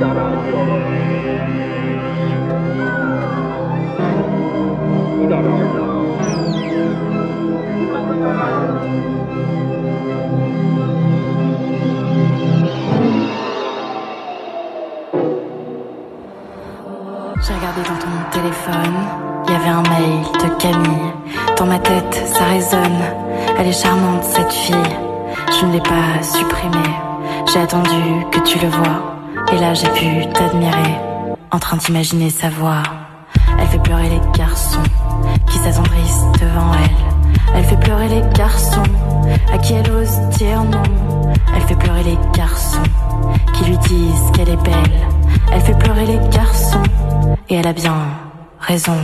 J'ai regardé dans ton téléphone, il y avait un mail de Camille. Dans ma tête, ça résonne. Elle est charmante, cette fille. Je ne l'ai pas supprimée. J'ai attendu que tu le vois. Et là, j'ai pu t'admirer. En train d'imaginer sa voix. Elle fait pleurer les garçons qui s'attendrissent devant elle. Elle fait pleurer les garçons à qui elle ose dire non. Elle fait pleurer les garçons qui lui disent qu'elle est belle. Elle fait pleurer les garçons et elle a bien raison.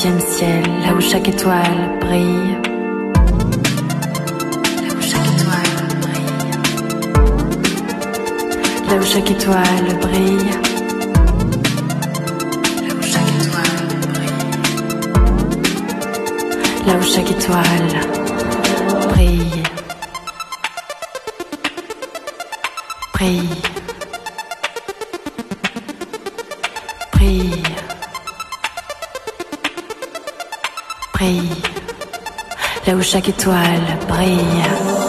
Ciel, là où chaque étoile brille. Là où chaque étoile brille. Là où chaque étoile brille. Là où chaque étoile brille. Là où chaque étoile. Brille. Brille. Là où chaque étoile brille.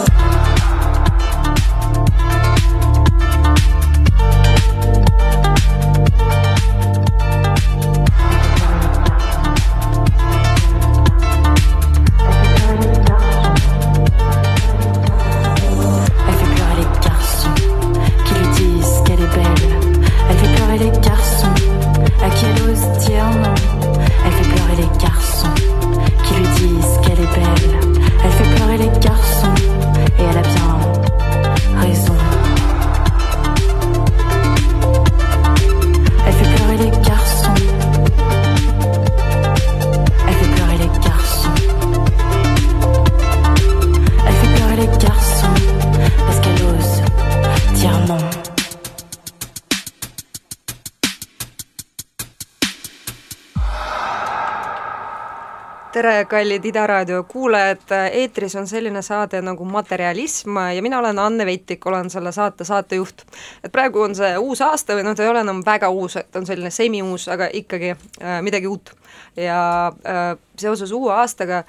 Tere, kallid Ida raadio kuulajad, eetris on selline saade nagu Materialism ja mina olen Anne Veittik, olen selle saate saatejuht. et praegu on see uus aasta või noh, ta ei ole enam väga uus, et on selline semi-uus, aga ikkagi äh, midagi uut. ja äh, seoses uue aastaga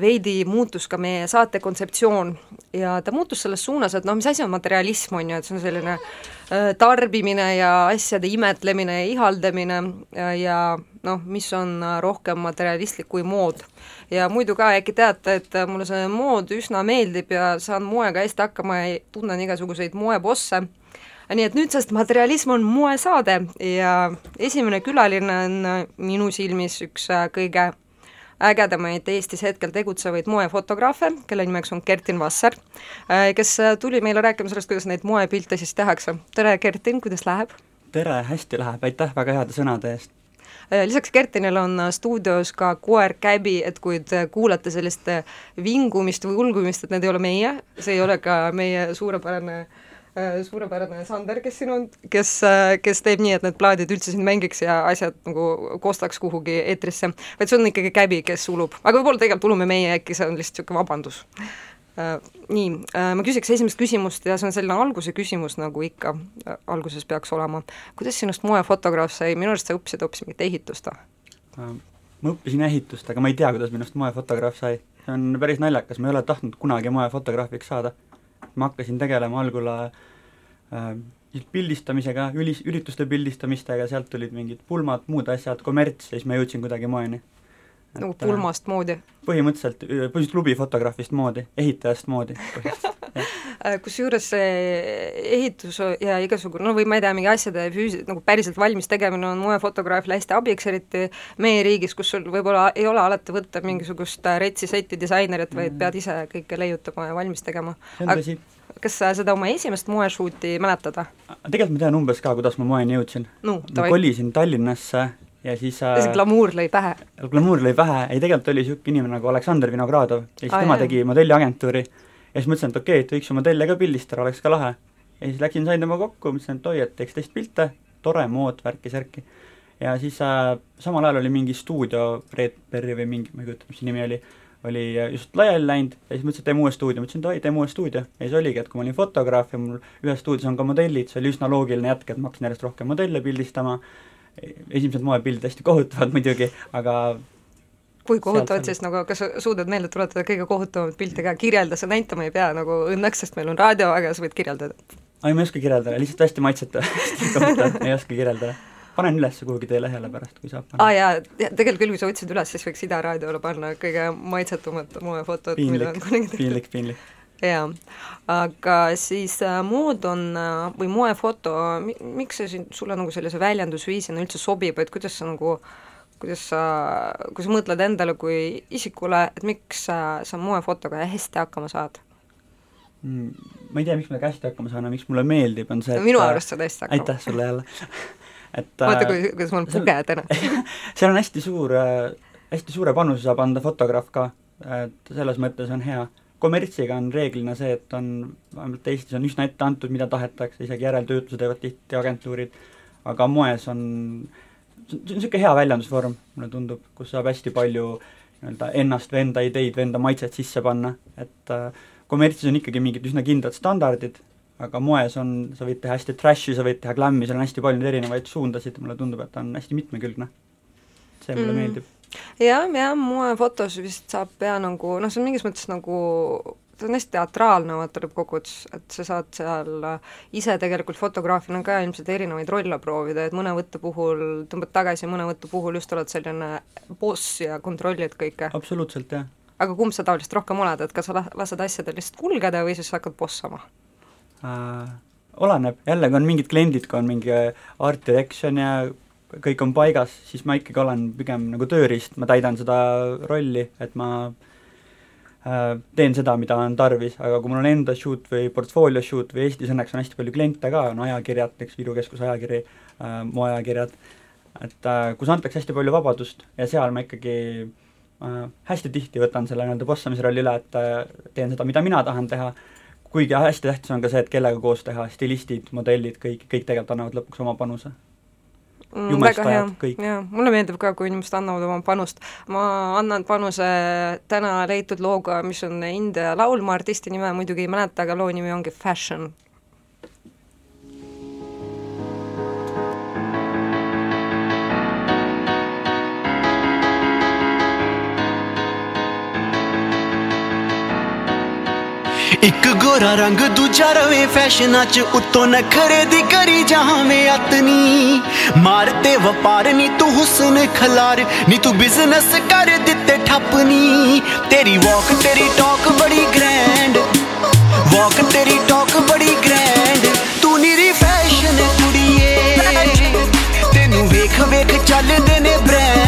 veidi muutus ka meie saate kontseptsioon ja ta muutus selles suunas, et noh, mis asi on materialism, on ju, et see on selline äh, tarbimine ja asjade imetlemine ja ihaldamine ja, ja noh, mis on äh, rohkem materialistlik kui mood. ja muidu ka äkki teate, et äh, mulle see mood üsna meeldib ja saan moega hästi hakkama ja tunnen igasuguseid moebosse, nii et nüüdsest materialism on moesaade ja esimene külaline on äh, minu silmis üks äh, kõige ägedamaid Eestis hetkel tegutsevaid moefotograafe, kelle nimeks on Kertin Vasser, kes äh, tuli meile rääkima sellest, kuidas neid moepilte siis tehakse. tere, Kertin, kuidas läheb? tere, hästi läheb, aitäh väga heade sõnade eest! Äh, lisaks Kertinil on äh, stuudios ka koer Käbi, et kui te kuulete sellist äh, vingumist või ulgumist, et need ei ole meie, see ei ole ka meie suurepärane suurepärane Sander, kes siin on, kes, kes teeb nii, et need plaadid üldse siin mängiks ja asjad nagu kostaks kuhugi eetrisse, vaid see on ikkagi Käbi, kes ulub, aga võib-olla tegelikult ulume meie, äkki see on lihtsalt niisugune vabandus. Nii, ma küsiks esimest küsimust ja see on selline alguse küsimus, nagu ikka alguses peaks olema. kuidas sinust moefotograaf sai, minu arust sa õppisid hoopis mingit ehitust või? ma õppisin ehitust, aga ma ei tea, kuidas minust moefotograaf sai. see on päris naljakas, ma ei ole tahtnud kunagi moefotograafiks saada. Ma hakkasin tegelema algul äh, pildistamisega, ülis, ürituste pildistamistega, sealt tulid mingid pulmad, muud asjad, kommerts ja siis ma jõudsin kuidagi moeni. Nagu pulmast moodi? põhimõtteliselt, põhimõtteliselt klubifotograafist moodi, ehitajast moodi Äh, kusjuures see ehitus ja igasugune, no või ma ei tea, mingi asjade füüsi-, nagu päriselt valmis tegemine on moefotograafile hästi abiks, eriti meie riigis, kus sul võib-olla ei ole alati võtta mingisugust retsi seti disainerit, vaid pead ise kõike leiutama ja valmis tegema. see on tõsi. kas sa seda oma esimest moeshoot'i mäletad? tegelikult ma tean umbes ka, kuidas ma moeni jõudsin no,. ma kolisin Tallinnasse ja siis äh, glamuur lõi pähe? glamuur lõi pähe, ei tegelikult oli niisugune inimene nagu Aleksandr Vinogradov ja siis ah, tema jah. tegi modelliagentuuri ja siis mõtlesin, et okei okay,, et võiks ju modelle ka pildistada, oleks ka lahe. ja siis läksin, sain temaga kokku, mõtlesin, et oi, et teeks teist pilte, tore mood, värki-särki. ja siis äh, samal ajal oli mingi stuudio, Redberry või mingi, ma ei kujuta, mis see nimi oli, oli just laiali läinud ja siis mõtlesin, et teeme uue stuudio, mõtlesin, et oi, teeme uue stuudio. ja siis oligi, et kui ma olin fotograaf ja mul ühes stuudios on ka modellid, see oli üsna loogiline jätk, et ma hakkasin järjest rohkem modelle pildistama, esimesed moepildid hästi kohutavad muidugi, aga kui kohutavad siis nagu, kas sa suudad meelde tuletada kõige kohutavamat pilti ka, kirjelda, sa näitama ei pea nagu õnneks, sest meil on raadio, aga sa võid kirjeldada. ei, ma ei oska kirjeldada, lihtsalt hästi maitsetu ei oska kirjeldada. panen üles kuhugi teie lehele pärast, kui saab panna. aa jaa, tegelikult küll, kui sa võtsid üles, siis võiks Ida raadiole panna kõige maitsetumad moefotod, mida on kunagi tehtud. piinlik, piinlik jaa, aga siis äh, mood on äh, või moefoto, miks see siin sulle nagu sellise väljendusviisina üldse sobib, et kuidas sa nagu kuidas sa, kui sa mõtled endale kui isikule, et miks sa, sa moefotoga hästi hakkama saad mm,? ma ei tea, miks ma hästi hakkama saan, aga miks mulle meeldib, on see et minu arust saad hästi hakkama. aitäh sulle jälle et vaata, kui, kuidas olen puge täna seal on hästi suur, hästi suure panuse saab anda fotograaf ka, et selles mõttes on hea kommertsiga on reeglina see, et on, vähemalt Eestis on üsna ette antud, mida tahetakse, isegi järeltöötluse teevad tihti agentuurid, aga moes on, see on niisugune hea väljendusvorm, mulle tundub, kus saab hästi palju nii-öelda ennast või enda ideid või enda maitset sisse panna, et äh, kommertsis on ikkagi mingid üsna kindlad standardid, aga moes on, sa võid teha hästi trash'i, sa võid teha glam'i, seal on hästi palju erinevaid suundasid, mulle tundub, et ta on hästi mitmekülgne. see mulle mm. meeldib jah, jah, moefotos vist saab pea nagu noh, see on mingis mõttes nagu ta on hästi teatraalne vaata lõppkokkuvõttes, et sa saad seal ise tegelikult fotograafina ka ilmselt erinevaid rolle proovida, et mõne võtte puhul tõmbad tagasi, mõne võtte puhul just oled selline boss ja kontrollid kõike. absoluutselt, jah. aga kumb sa tavaliselt rohkem oled, et kas sa lased asjadel lihtsalt kulgeda või siis hakkad bossama äh,? oleneb, jällegi on mingid kliendid, kui on mingi art direction ja kõik on paigas, siis ma ikkagi olen pigem nagu tööriist, ma täidan seda rolli, et ma äh, teen seda, mida on tarvis, aga kui mul on enda shoot või portfoolio shoot või Eestis õnneks on hästi palju kliente ka, on ajakirjad, näiteks Viru Keskuse ajakiri äh,, moeajakirjad, et äh, kus antakse hästi palju vabadust ja seal ma ikkagi hästi tihti võtan selle nii-öelda bossamise rolli üle, et teen seda, mida mina tahan teha, kuigi hästi tähtis on ka see, et kellega koos teha, stilistid, modellid, kõik, kõik tegelikult annavad lõpuks oma panuse Mm, väga hea, jaa, mulle meeldib ka, kui inimesed annavad oma panust. ma annan panuse täna leitud looga, mis on India laul, ma artisti nime muidugi ei mäleta, aga loo nimi ongi Fashion ਇੱਕ ਗੋਰਾ ਰੰਗ, ਦੂਜਾ ਰਵੇ ਫੈਸ਼ਨਾਂ 'ਚ, ਉੱਤੋਂ ਨਖਰੇ ਦੀ ਕਰੀ ਜਾਵੇਂ ਅਤਨੀ ਮਾਰ ਤੇ ਵਪਾਰ ਨੀ ਤੂੰ ਹੁਸਨ ਖਲਾਰ, ਨੀ ਤੂੰ ਬਿਜ਼ਨਸ ਕਰ ਦਿੱਤੇ ਠੱਪਨੀ। ਤੇਰੀ ਵਾਕ ਤੇਰੀ ਟਾਕ ਬੜੀ ਗ੍ਰੈਂਡ ਵਾਕ ਤੇਰੀ ਟਾਕ ਬੜੀ ਗ੍ਰੈਂਡ ਤੂੰ ਨੀਰੀ ਫੈਸ਼ਨ ਕੁੜੀਏ। ਤੈਨੂੰ ਵੇਖ ਵੇਖ ਚੱਲਦੇ ਨੇ ਬ੍ਰਾਂਡ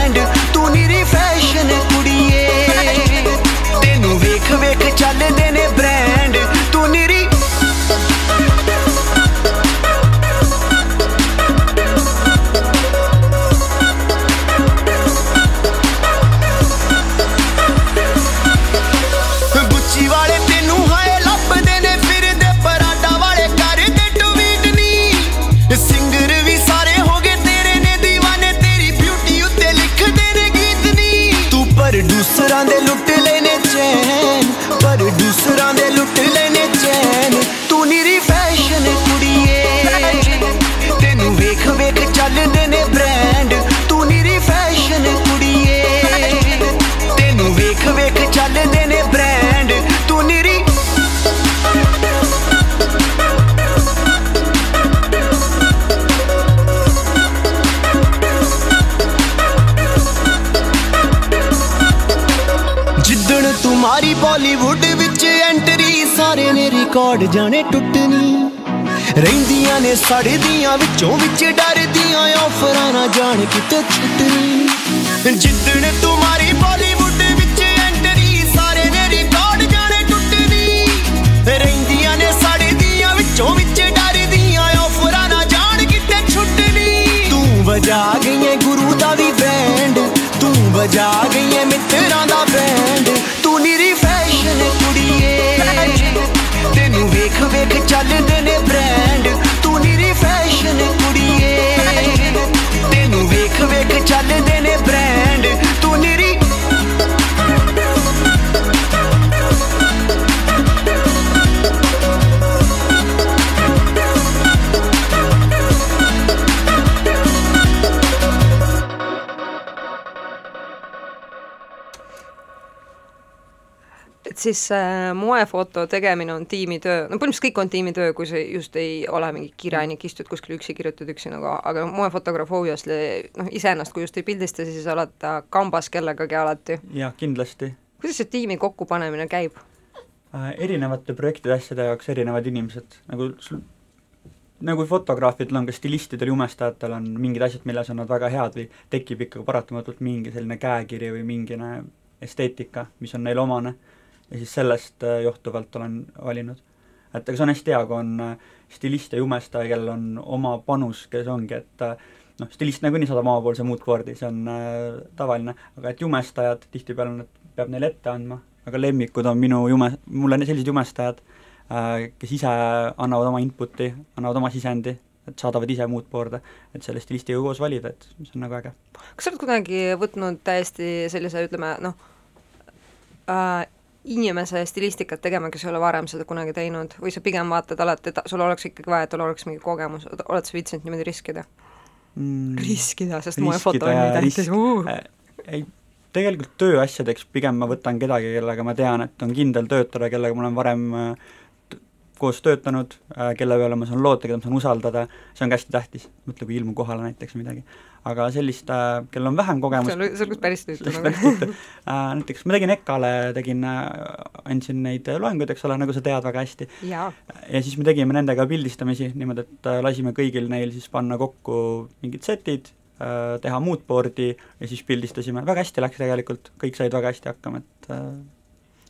ਰਿਕਾਰਡ ਜਾਣੇ ਟੁੱਟਣੀ। ਰਹਿੰਦੀਆਂ ਨੇ ਸੜਦੀਆਂ ਵਿੱਚੋਂ ਵਿੱਚ ਡਰਦੀਆਂ, ਆਫਰਾਂ ਨਾ ਜਾਣ ਕਿਤੇ ਛੁੱਟਣੀ। ਜਿੱਦਣ ਤੁਮਾਰੀ ਬਾਲੀਵੁੱਡ ਵਿੱਚ ਐਂਟਰੀ, ਸਾਰੇ ਨੇ ਰਿਕਾਰਡ ਜਾਣੇ ਟੁੱਟਣੀ। ਰਹਿੰਦੀਆਂ ਨੇ ਸੜਦੀਆਂ ਵਿੱਚੋਂ ਵਿੱਚ ਡਰਦੀਆਂ, ਆਫਰਾਂ ਨਾ ਜਾਣ ਕਿਤੇ ਛੁੱਟਣੀ। ਤੂੰ ਵਜਾ ਗਈਏ ਗੁਰੂ ਦਾ ਵੀ ਬੈਂਡ, ਤੂੰ ਵਜਾ ਗਈਏ ਮਿੱਤਰਾਂ ਦਾ ਬੈਂਡ। ਤੂੰ ਨੀਰੀ ਫੈਸ਼ਨ ਕੁੜੀਏ। ਤੈਨੂੰ ਵੇਖ ਵੇਖ ਚੱਲਦੇ ਨੇ ਬ੍ਰਾਂਡ ਤੂੰ ਨੀਰੀ ਫੈਸ਼ਨ ਕੁੜੀਏ। ਤੈਨੂੰ ਵੇਖ ਵੇਖ ਚੱਲਦੇ ਨੇ brand siis äh, moefoto tegemine on tiimitöö, no põhimõtteliselt kõik on tiimitöö, kui sa just ei ole mingi kirjanik, istud kuskil üksi, kirjutad üksi nagu, aga moefotograaf obviously noh, iseennast kui just ei pildista, siis oled kambas kellegagi alati. jah, kindlasti. kuidas see tiimi kokkupanemine käib äh,? erinevate projektide asjade jaoks erinevad inimesed, nagu sul nagu fotograafidel on ka stilistidel, jumestajatel on mingid asjad, milles on nad väga head või tekib ikkagi paratamatult mingi selline käekiri või mingine esteetika, mis on neile omane ja siis sellest äh, johtuvalt olen valinud. et aga see on hästi hea, kui on äh, stilist ja jumestaja, kellel on oma panus, kes ongi, et äh, noh, stilist nagunii saadab omapoolse moodboard'i, see on äh, tavaline, aga et jumestajad, tihtipeale nad peab neile ette andma, aga lemmikud on minu jume, mul on sellised jumestajad äh,, kes ise annavad oma input'i, annavad oma sisendi, et saadavad ise moodboard'e, et selle stilistiga koos valida, et see on nagu äge. kas sa oled kunagi võtnud täiesti sellise, ütleme noh äh,, inimese stilistikat tegema, kes ei ole varem seda kunagi teinud, või sa pigem vaatad alati, et sul oleks ikkagi vaja, et tal oleks mingi kogemus, oled sa viitsinud niimoodi riskida mm.? riskida, sest moefoto on nii tähtis uh. Ei, tegelikult tööasjadeks pigem ma võtan kedagi, kellega ma tean, et on kindel töötaja, kellega ma olen varem äh, koos töötanud, äh, kelle peale ma saan loota, keda ma saan usaldada, see on ka hästi tähtis, mõtle, kui ilmub kohale näiteks midagi. aga sellist, äh, kellel on vähem kogemust see on, see on päris tüütu nagu. näiteks ma tegin EKA-le, tegin, andsin neid loenguid, eks ole, nagu sa tead väga hästi. ja siis me tegime nendega pildistamisi niimoodi, et lasime kõigil neil siis panna kokku mingid setid, teha moodboard'i ja siis pildistasime, väga hästi läks tegelikult, kõik said väga hästi hakkama, et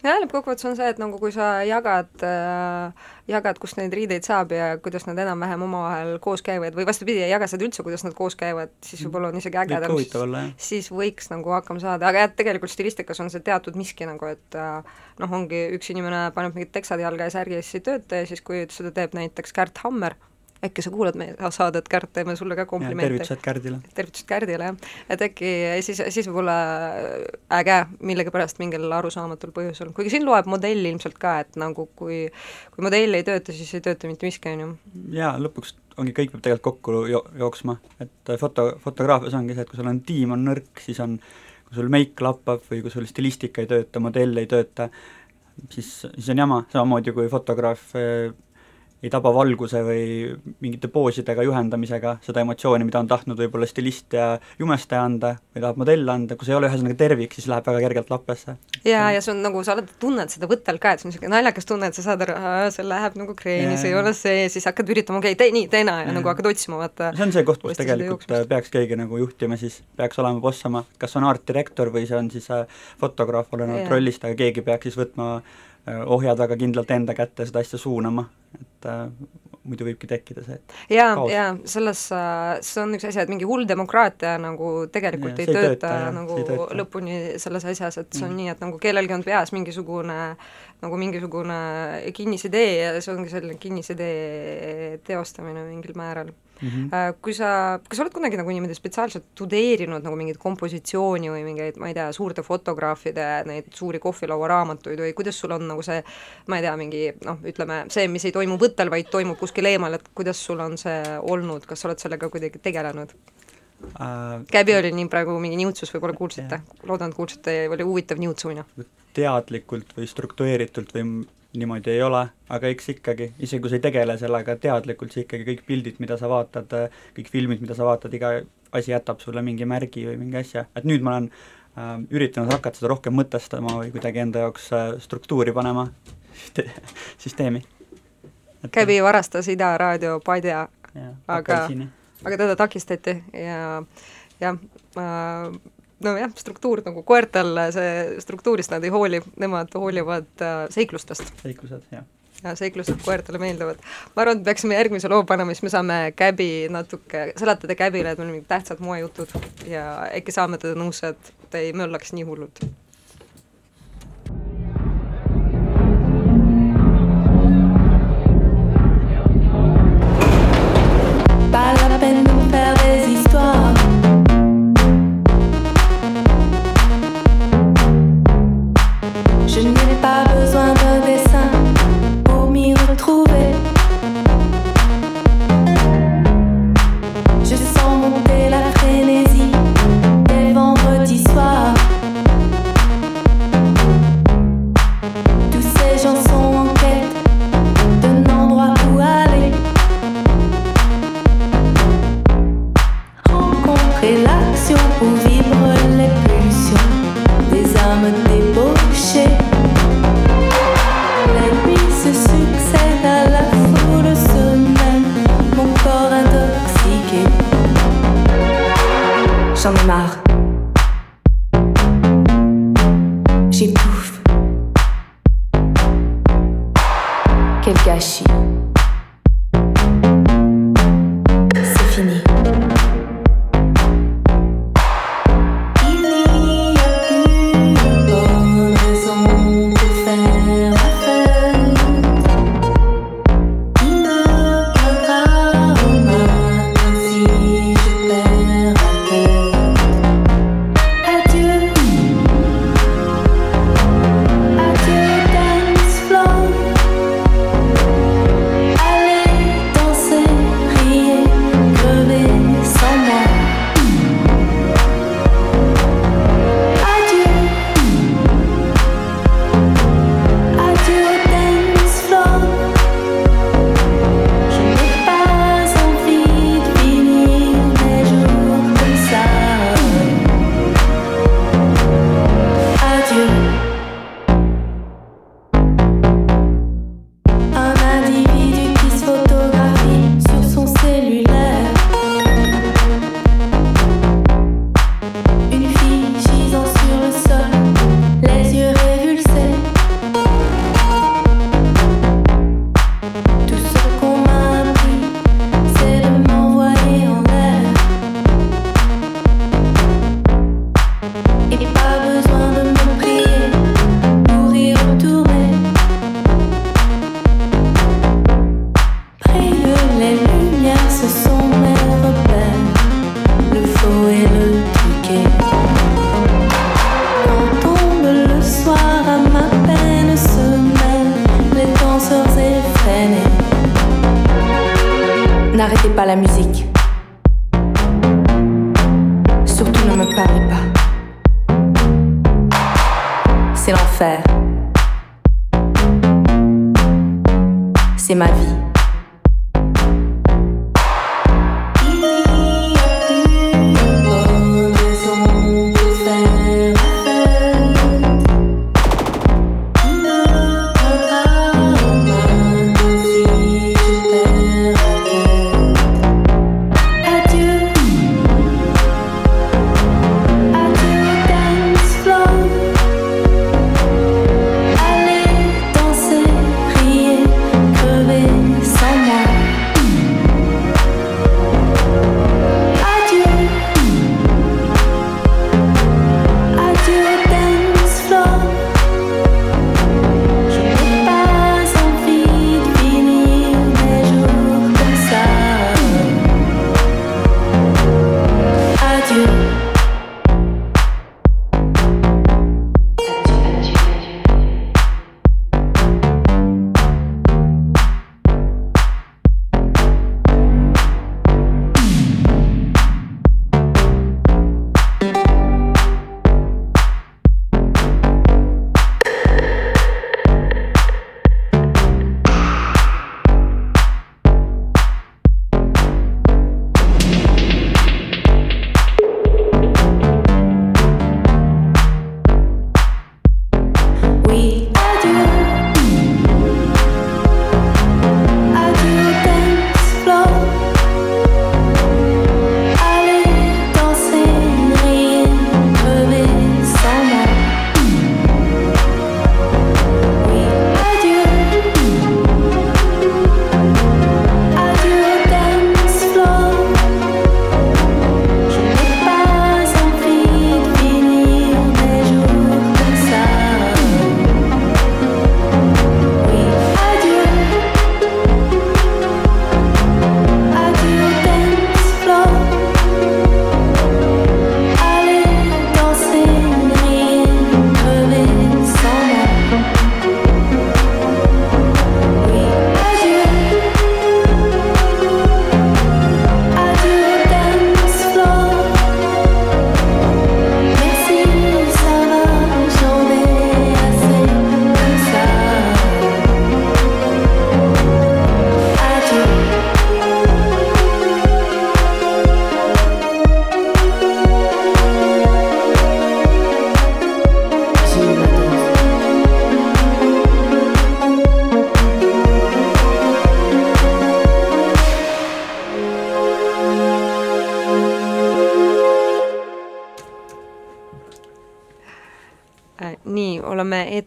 jah, lõppkokkuvõttes on see, et nagu kui sa jagad äh,, jagad, kust neid riideid saab ja kuidas nad enam-vähem omavahel koos käivad või vastupidi, ei jaga seda üldse, kuidas nad koos käivad, siis mm. võib-olla on isegi ägedam, siis võiks nagu hakkama saada, aga jah, tegelikult stilistikas on see teatud miski nagu, et äh, noh, ongi üks inimene paneb mingid teksad jalga ja särgi ja siis ei tööta ja siis, kui seda teeb näiteks Kärt Hammer, äkki sa kuulad meie saadet, Kärt, teeme sulle ka komplimente. tervitused Kärdile. tervitused Kärdile, jah. et äkki siis, siis võib-olla äge millegipärast mingil arusaamatul põhjusel, kuigi siin loeb modell ilmselt ka, et nagu kui kui modell ei tööta, siis ei tööta mitte miski, on ju. jaa, lõpuks ongi, kõik peab tegelikult kokku jo-, jooksma, et foto, fotograafias ongi see, et kui sul on tiim on nõrk, siis on, kui sul meik lappab või kui sul stilistika ei tööta, modell ei tööta, siis, siis on jama, samamoodi kui fotograaf ei taba valguse või mingite poosidega, juhendamisega seda emotsiooni, mida on tahtnud võib-olla stilist ja jumestaja anda või tahab modell anda, kui see ei ole ühesõnaga tervik, siis läheb väga kergelt lappesse. jaa, ja see on nagu, sa oled, tunned seda võttel ka, et see on niisugune naljakas tunne, et sa saad aru, see läheb nagu kreeni, see ei ole see, siis hakkad üritama, okei okay,, tee nii, tee naa ja, ja nagu hakkad otsima, vaata. see on see koht, kus tegelikult peaks keegi nagu juhtima siis, peaks olema bossama, kas on art-direktor või see on siis äh, fotograaf, olenevalt rollist, aga keegi peaks siis võtma Äh, ohjad väga kindlalt enda kätte seda asja suunama, et äh, muidu võibki tekkida see jaa, jaa, selles äh,, see on üks asi, et mingi hull demokraatia nagu tegelikult ja, ei, tööta, tööta jah, nagu tööta. lõpuni selles asjas, et see on mm. nii, et nagu kellelgi on peas mingisugune nagu mingisugune kinnisidee ja see ongi selline kinnisidee teostamine mingil määral mm. -hmm. Kui sa, kas sa oled kunagi nagu niimoodi spetsiaalselt tudeerinud nagu mingit kompositsiooni või mingeid, ma ei tea, suurte fotograafide neid suuri kohvilauaraamatuid või kuidas sul on nagu see, ma ei tea, mingi noh, ütleme see, mis ei toimu võttel, vaid toimub kuskil eemal, et kuidas sul on see olnud, kas sa oled sellega kuidagi tegelenud? Äh, käbi oli nii praegu mingi niutsus, võib-olla kuulsite, loodan, et kuulsite, oli huvitav niutsumine. teadlikult või struktureeritult või niimoodi ei ole, aga eks ikkagi, isegi kui sa ei tegele sellega teadlikult, siis ikkagi kõik pildid, mida sa vaatad, kõik filmid, mida sa vaatad, iga asi jätab sulle mingi märgi või mingi asja, et nüüd ma olen äh, üritanud hakata seda rohkem mõtestama või kuidagi enda jaoks äh, struktuuri panema süsteemi. Käbi varastas Ida raadio padja, aga aga teda takistati ja jah äh,, nojah, struktuur nagu koertel, see struktuurist nad ei hooli, nemad hoolivad äh, seiklustest. seiklused, jah ja seiklused koertele meeldivad. ma arvan, et peaksime järgmise loo panema, siis me saame Käbi natuke, seletada Käbile, et meil on mingid tähtsad moejutud ja äkki saame teda nõusse, et ta ei möllaks nii hullult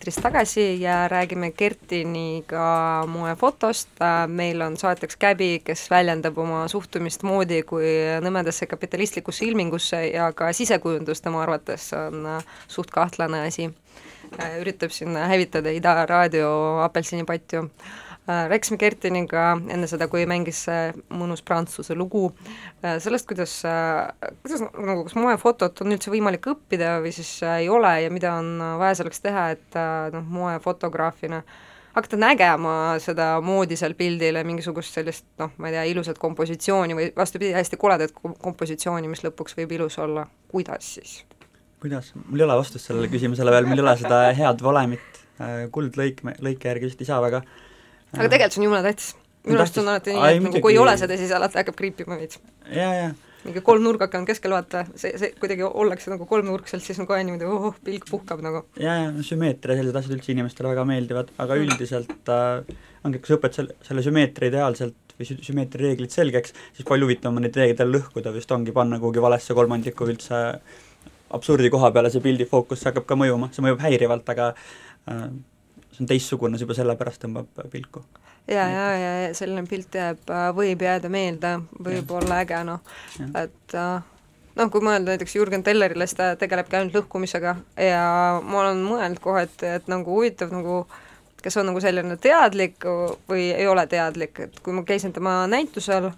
eetris tagasi ja räägime Kertiniga moefotost, meil on saateks Käbi, kes väljendab oma suhtumist moodi kui nõmedasse kapitalistlikusse ilmingusse ja ka sisekujundus tema arvates on äh, suht kahtlane asi. üritab siin hävitada Ida raadio apelsinipatju. Rääkisime Kertiniga enne seda, kui mängis see mõnus prantsuse lugu, sellest, kuidas, kuidas nagu, kas moefotot on üldse võimalik õppida või siis ei ole ja mida on vaja selleks teha, et noh, moefotograafina hakata nägema seda moodi seal pildil ja mingisugust sellist noh, ma ei tea, ilusat kompositsiooni või vastupidi, hästi koledat kom- kompositsiooni, mis lõpuks võib ilus olla, kuidas siis? kuidas, mul ei ole vastust sellele küsimusele veel, mul ei ole seda head valemit, kuldlõik, lõike järgi vist ei saa väga. Aga tegelikult see on jumala tähtis. minu arust on alati nii, et nagu kui ei ole seda, siis alati hakkab kriipima veits. mingi kolmnurgake on keskel, vaata, see, see kuidagi ollakse nagu kolmnurkselt, siis on kohe niimoodi oh, pilk puhkab nagu. ja, ja sümmeetria, sellised asjad üldse inimestele väga meeldivad, aga üldiselt äh, ongi, kui sa õpetad selle, selle sümmeetria ideaalselt või sü-, sümmeetria reeglid selgeks, siis palju huvitavam on neid reegleid lõhkuda, vist ongi panna kuhugi valesse kolmandikku üldse absurdi koha peale see pildi fookus hakkab ka mõjuma, see mõjub häirivalt, aga äh, see on teistsugune, see juba sellepärast tõmbab pilku. ja, ja, ja, ja selline pilt jääb, võib jääda meelde, võib ja. olla äge noh, et äh, noh, kui mõelda näiteks Jürgen Tellerile, siis ta tegelebki ainult lõhkumisega ja ma olen mõelnud kohe, et, et nagu huvitav nagu kas on nagu selline teadlik või ei ole teadlik, et kui ma käisin tema näitusel,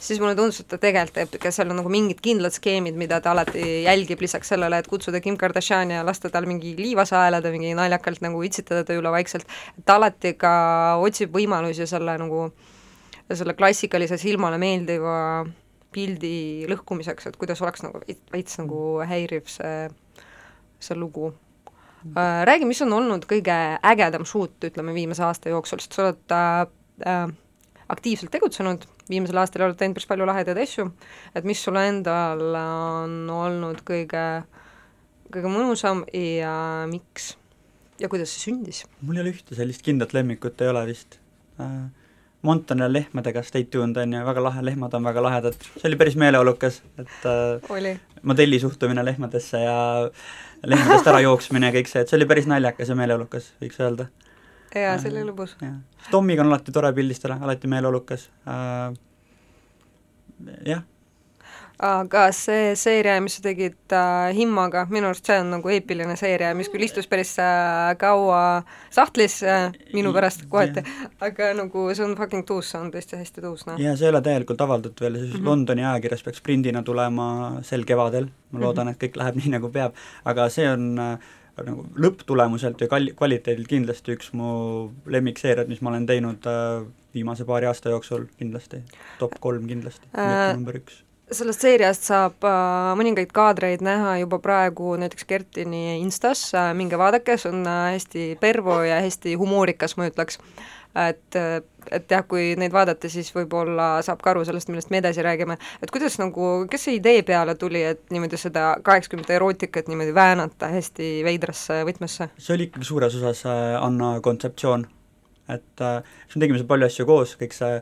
siis mulle tundus, et ta tegelikult teeb, ka seal on nagu mingid kindlad skeemid, mida ta alati jälgib, lisaks sellele, et kutsuda Kim Kardashiani ja lasta tal mingi liiva saelada, mingi naljakalt nagu itsitada ta üle vaikselt, ta alati ka otsib võimalusi selle nagu, selle klassikalise silmale meeldiva pildi lõhkumiseks, et kuidas oleks nagu veits nagu häiriv see, see lugu äh,. Räägi, mis on olnud kõige ägedam shoot, ütleme, viimase aasta jooksul, sest sa oled äh, aktiivselt tegutsenud, viimasel aastal oled teinud päris palju lahedaid asju, et mis sulle endal on olnud kõige, kõige mõnusam ja miks? ja kuidas see sündis? mul ei ole ühte sellist kindlat lemmikut, ei ole vist äh,. Montanel lehmadega Stay tuned on ju, väga lahe, lehmad on väga lahedad, see oli päris meeleolukas, et äh, oli. modelli suhtumine lehmadesse ja lehmadest ära jooksmine ja kõik see, et see oli päris naljakas ja meeleolukas, võiks öelda jaa, see oli lõbus. Tommiga on alati tore pildistada, alati meeleolukas äh,, jah. aga see seeria, mis sa tegid äh, Himmaga, minu arust see on nagu eepiline seeria, mis küll istus päris äh, kaua sahtlis äh, minu pärast kohati, aga nagu see on fucking tuus, see on tõesti hästi tuus, noh. ja see ei ole täielikult avaldatud veel, see mm -hmm. Londoni ajakirjas peaks prindina tulema sel kevadel, ma loodan, et kõik läheb nii, nagu peab, aga see on äh, nagu lõpptulemuselt ja kal-, kvaliteedilt kindlasti üks mu lemmikseeriad, mis ma olen teinud äh, viimase paari aasta jooksul kindlasti, top kolm kindlasti äh,, number üks. sellest seeriast saab äh, mõningaid kaadreid näha juba praegu näiteks Kertini Instas. Äh,, minge vaadake, see on äh, hästi pervo ja hästi humoorikas, ma ütleks et, et jah, kui neid vaadata, siis võib-olla saab ka aru sellest, millest me edasi räägime, et kuidas nagu, kes see idee peale tuli, et niimoodi seda kaheksakümnendate erootikat niimoodi väänata hästi veidrasse võtmesse? see oli ikkagi suures osas äh, Anna kontseptsioon, et äh, siis me tegime seal palju asju koos, kõik see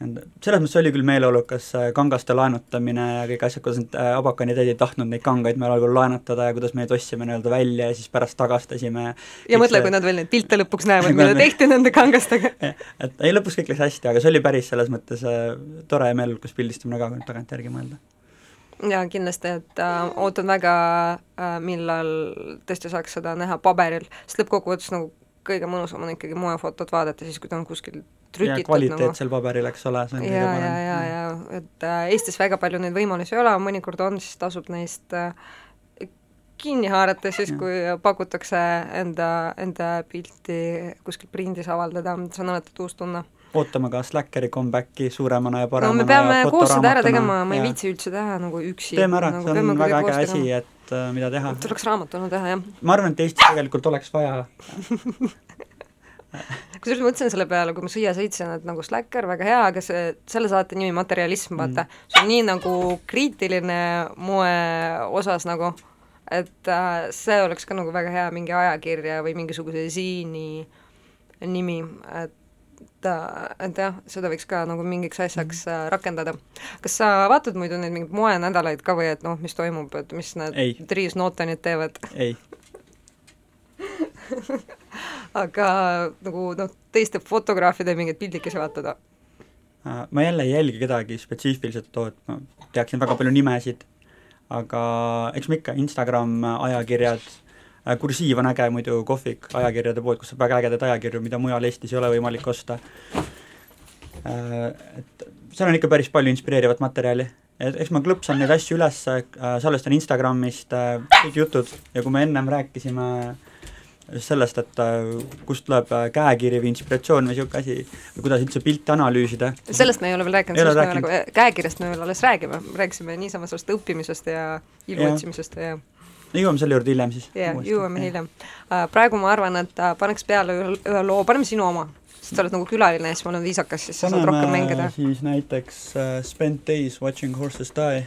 selles mõttes oli küll meeleolukas see kangaste laenutamine ja kõik asjad, kuidas need äh, Abakani tädid ei tahtnud neid kangaid meil algul laenutada ja kuidas me neid ostsime nii-öelda välja ja siis pärast tagastasime. ja mõtle, kui nad veel neid pilte lõpuks näevad, mida tehti nende kangastega. et ei, lõpuks kõik läks hästi, aga see oli päris selles mõttes äh, tore ja meeleolukas pildistamine ka, kui nüüd tagantjärgi mõelda jaa, kindlasti, et äh, ootan väga äh,, millal tõesti saaks seda näha paberil, sest lõppkokkuvõttes nagu kõige mõnusam on ikkagi moefotot vaadata siis, kui ta on kuskil trükitud. kvaliteetsel nagu. paberil, eks ole, see on ja, kõige parem. ja, ja, ja et äh, Eestis väga palju neid võimalusi ei ole, mõnikord on, siis tasub neist äh, kinni haarata siis, kui pakutakse enda, enda pilti kuskil prindis avaldada, see on alati uus tunne ootame ka Slackeri comeback'i suuremana ja paremana no me peame koos seda ära tegema, ma ei viitsi üldse teha nagu üksi. teeme ära nagu,, see on väga äge asi, et uh, mida teha. tuleks raamatuna teha, jah. ma arvan, et Eestis tegelikult oleks vaja kusjuures mõtlesin selle peale, kui ma siia sõitsin, et nagu Slacker, väga hea, aga see, selle saate nimi Materialism, vaata mm., see on nii nagu kriitiline moe osas nagu, et äh, see oleks ka nagu väga hea mingi ajakirja või mingisuguse ziini nimi, et et jah, seda võiks ka nagu mingiks asjaks äh, rakendada. kas sa vaatad muidu neid mingeid moenädalaid ka või et noh, mis toimub, et mis need Dries Notanid teevad? ei aga nagu noh, teiste fotograafide mingeid pildikesi vaatada? Äh, ma jälle ei jälgi kedagi spetsiifiliselt, et ma teaksin väga palju nimesid, aga eks ma ikka, Instagram, ajakirjad, äh, kursiiv on äge muidu kohvik ajakirjade pood, kus saab väga ägedaid ajakirju, mida mujal Eestis ei ole võimalik osta. Äh, et seal on ikka päris palju inspireerivat materjali, et eks ma klõpsan neid asju üles, salvestan Instagramist kõik jutud ja kui me ennem rääkisime äh, sellest, et äh, kust tuleb äh, käekiri või inspiratsioon või niisugune asi, kuidas üldse pilti analüüsida. sellest me ei ole veel rääkinud, sellest me nagu käekirjast me veel alles räägime, rääkisime niisama sellest õppimisest ja ilmu otsimisest ja no jõuame selle juurde hiljem siis. jah, jõuame hiljem. Äh, praegu ma arvan, et paneks peale ühe, loo, paneme sinu oma, sest sa oled nagu külaline ja siis ma olen viisakas, siis sa saad rohkem mängida. siis näiteks uh, Spent days watching horses die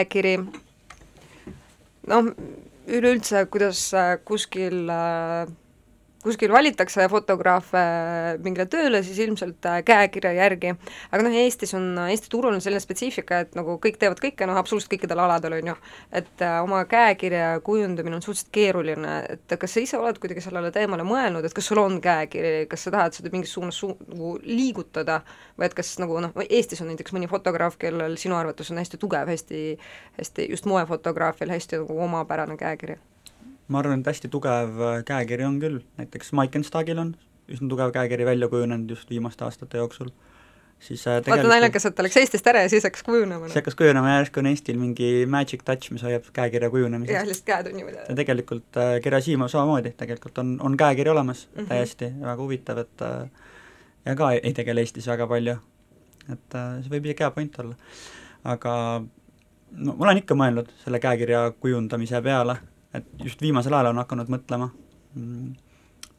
käekiri, noh, üleüldse, kuidas äh, kuskil äh, kuskil valitakse fotograafe mingile tööle, siis ilmselt äh, käekirja järgi, aga noh, Eestis on, Eesti turul on selline spetsiifika, et nagu kõik teevad kõike, noh absoluutselt kõikidel aladel, on ju, et äh, oma käekirja kujundamine on suhteliselt keeruline, et kas sa ise oled kuidagi sellele teemale mõelnud, et kas sul on käekiri, kas sa tahad seda mingis suunas su nagu liigutada? Või et kas nagu noh, Eestis on näiteks mõni fotograaf, kellel sinu arvates on hästi tugev, hästi, hästi just moefotograafial hästi nagu omapärane käekiri ma arvan, et hästi tugev äh, käekiri on küll, näiteks Maikenstagil on üsna tugev käekiri välja kujunenud just viimaste aastate jooksul, siis äh, vaata naljakas, et ta läks Eestist ära ja siis hakkas kujunema. siis hakkas kujunema ja järsku on Eestil mingi magic touch, mis hoiab käekirja kujunemisest. jah, lihtsalt käed on niimoodi. ja tegelikult äh, Gerasimov samamoodi, tegelikult on, on käekiri olemas mm -hmm. täiesti, väga huvitav, et äh, ja ka ei tegele Eestis väga palju. et äh, see võib isegi hea point olla. aga no ma olen ikka mõelnud selle käekirja kujundamise peale et just viimasel ajal on hakanud mõtlema.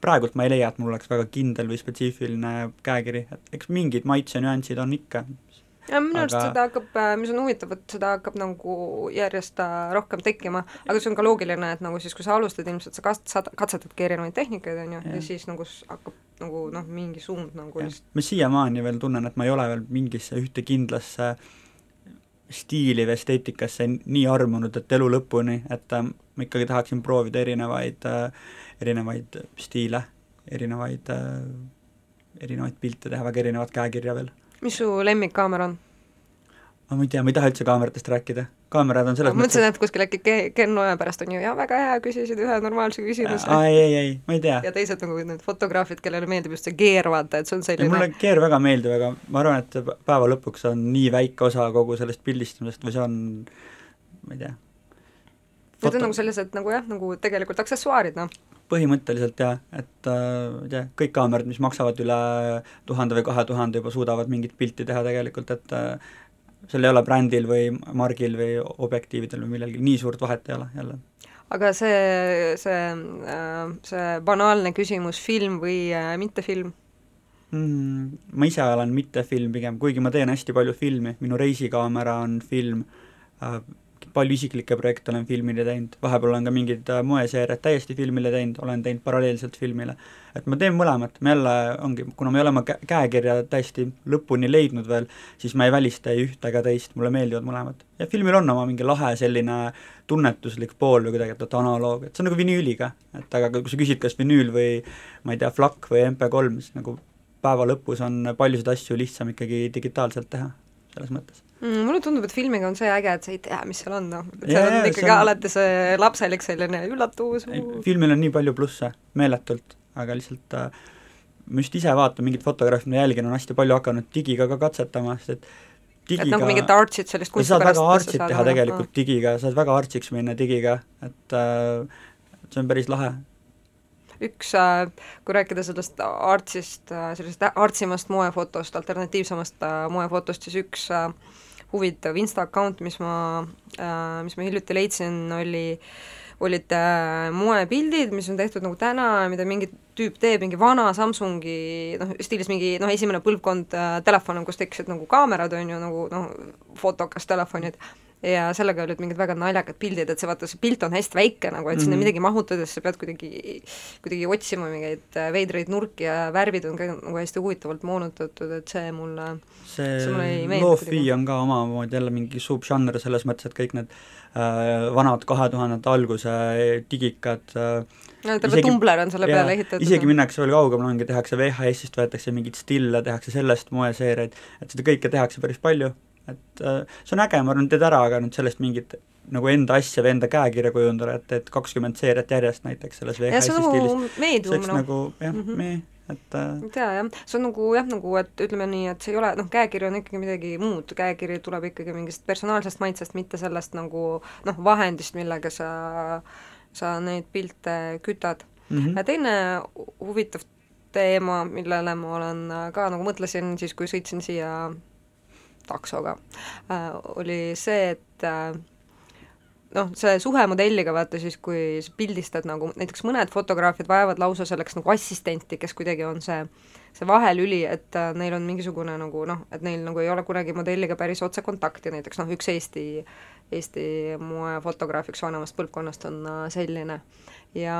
Praegult ma ei leia, et mul oleks väga kindel või spetsiifiline käekiri, et eks mingid maitsenüansid on ikka. ja minu arust aga... seda hakkab, äh, mis on huvitav, et seda hakkab nagu järjest äh, rohkem tekkima, aga see on ka loogiline, et nagu siis, kui sa alustad, ilmselt sa kat-, sa katsetadki erinevaid tehnikaid, on ju, ja siis nagu hakkab nagu noh, mingi suund nagu just ma siiamaani veel tunnen, et ma ei ole veel mingisse ühte kindlasse stiili või esteetikasse nii armunud, et elu lõpuni, et äh, ma ikkagi tahaksin proovida erinevaid, äh, erinevaid stiile, erinevaid, äh, erinevaid pilte teha, väga erinevat käekirja veel. mis su lemmikkaamera on? Ma ei tea, ma ei taha üldse kaameratest rääkida. kaamerad on selles ma mõtlesin, et kuskil äkki Ken Oja pärast on ju, jaa, väga hea, küsisid ühe normaalse küsimuse. ei, ei, ei, ma ei tea. ja teised nagu need fotograafid, kellele meeldib just see keer, vaata, et see on selline mulle keer väga meeldib, aga ma arvan, et päeva lõpuks on nii väike osa kogu sellest pildistamisest või see on, ma ei tea. Need on nagu sellised nagu jah, nagu tegelikult aksessuaarid, noh põhimõtteliselt jah, et äh, ma ei tea, kõik kaamerad, mis maksavad üle tuhande või kahe tuhande, juba suudavad mingit pilti teha tegelikult, et äh, seal ei ole brändil või margil või objektiividel või millelgi, nii suurt vahet ei ole jälle. aga see, see, see banaalne küsimus, film või äh, mittefilm mm,? Ma ise olen mittefilm pigem, kuigi ma teen hästi palju filmi, minu reisikaamera on film äh,, palju isiklikke projekte olen filmile teinud, vahepeal olen ka mingid äh, moeseeriad täiesti filmile teinud, olen teinud paralleelselt filmile. et ma teen mõlemat, ma jälle ongi, kuna ma ei ole oma käekirja täiesti lõpuni leidnud veel, siis ma ei välista ei ühte ega teist, mulle meeldivad mõlemad. ja filmil on oma mingi lahe selline tunnetuslik pool või kuidagi, et vaata analoog, et see on nagu vinüüliga, et aga kui sa küsid, kas vinüül või ma ei tea, FLAC või MP3, siis nagu päeva lõpus on paljusid asju lihtsam ikkagi digitaalselt teha, selles mõttes mm,. mulle tundub, et filmiga on see äge, et sa ei tea, mis seal on, noh. et seal on ikkagi on... alati see lapselik selline üllatus. filmil on nii palju plusse, meeletult, aga lihtsalt äh, ma just ise vaatan mingit fotograafi, ma jälgin, on hästi palju hakanud digiga ka katsetama, sest et digiga et nagu mingit artsit sellist kunsti pärast sa saad väga artsit teha tegelikult no. digiga, saad väga artsiks minna digiga, et äh, see on päris lahe üks, äh, kui rääkida sellest artsist, äh, sellisest artsimast moefotost, alternatiivsemast moefotost, siis üks äh, huvitav Insta account, mis ma äh,, mis ma hiljuti leidsin, oli olid äh, moepildid, mis on tehtud nagu täna, mida mingi tüüp teeb, mingi vana Samsungi noh, stiilis mingi noh, esimene põlvkond äh, telefon, kus tekkisid nagu kaamerad, on ju, nagu noh, fotokas telefonid ja sellega olid mingid väga naljakad pildid, et see vaata, see pilt on hästi väike nagu, et mm -hmm. sinna midagi mahutades sa pead kuidagi, kuidagi otsima mingeid äh, veidraid nurki ja värvid on ka nagu hästi huvitavalt moonutatud, et see mulle see, see lo-fi on ka omamoodi jälle mingi subžanr selles mõttes, et kõik need äh, vanad kahe tuhandete alguse digikad äh, no terve tumbler on selle peale ehitatud. isegi minnakse veel kaugemale, ongi, tehakse VHS-ist, võetakse mingeid stille, tehakse sellest moeseeriaid, et seda kõike tehakse päris palju et äh, see on äge, ma arvan, teed ära, aga nüüd sellest mingit nagu enda asja või enda käekirja kujundada, et teed kakskümmend seeriat järjest näiteks selles VHS-i nagu stiilis. meedium, noh. nagu jah mm, -hmm. me, et äh, ei tea jah, see on nagu jah, nagu et ütleme nii, et see ei ole, noh, käekiri on ikkagi midagi muud, käekiri tuleb ikkagi mingist personaalsest maitsest, mitte sellest nagu noh, vahendist, millega sa, sa neid pilte kütad mm. -hmm. ja teine huvitav teema, millele ma olen ka nagu mõtlesin siis, kui sõitsin siia taksoga. Äh,, oli see, et äh, noh, see suhe modelliga, vaata siis, kui sa pildistad nagu, näiteks mõned fotograafid vajavad lausa selleks nagu assistenti, kes kuidagi on see, see vahelüli, et äh, neil on mingisugune nagu noh, et neil nagu ei ole kunagi modelliga päris otsekontakti, näiteks noh, üks Eesti Eesti moefotograafiks vanemast põlvkonnast on äh, selline. Ja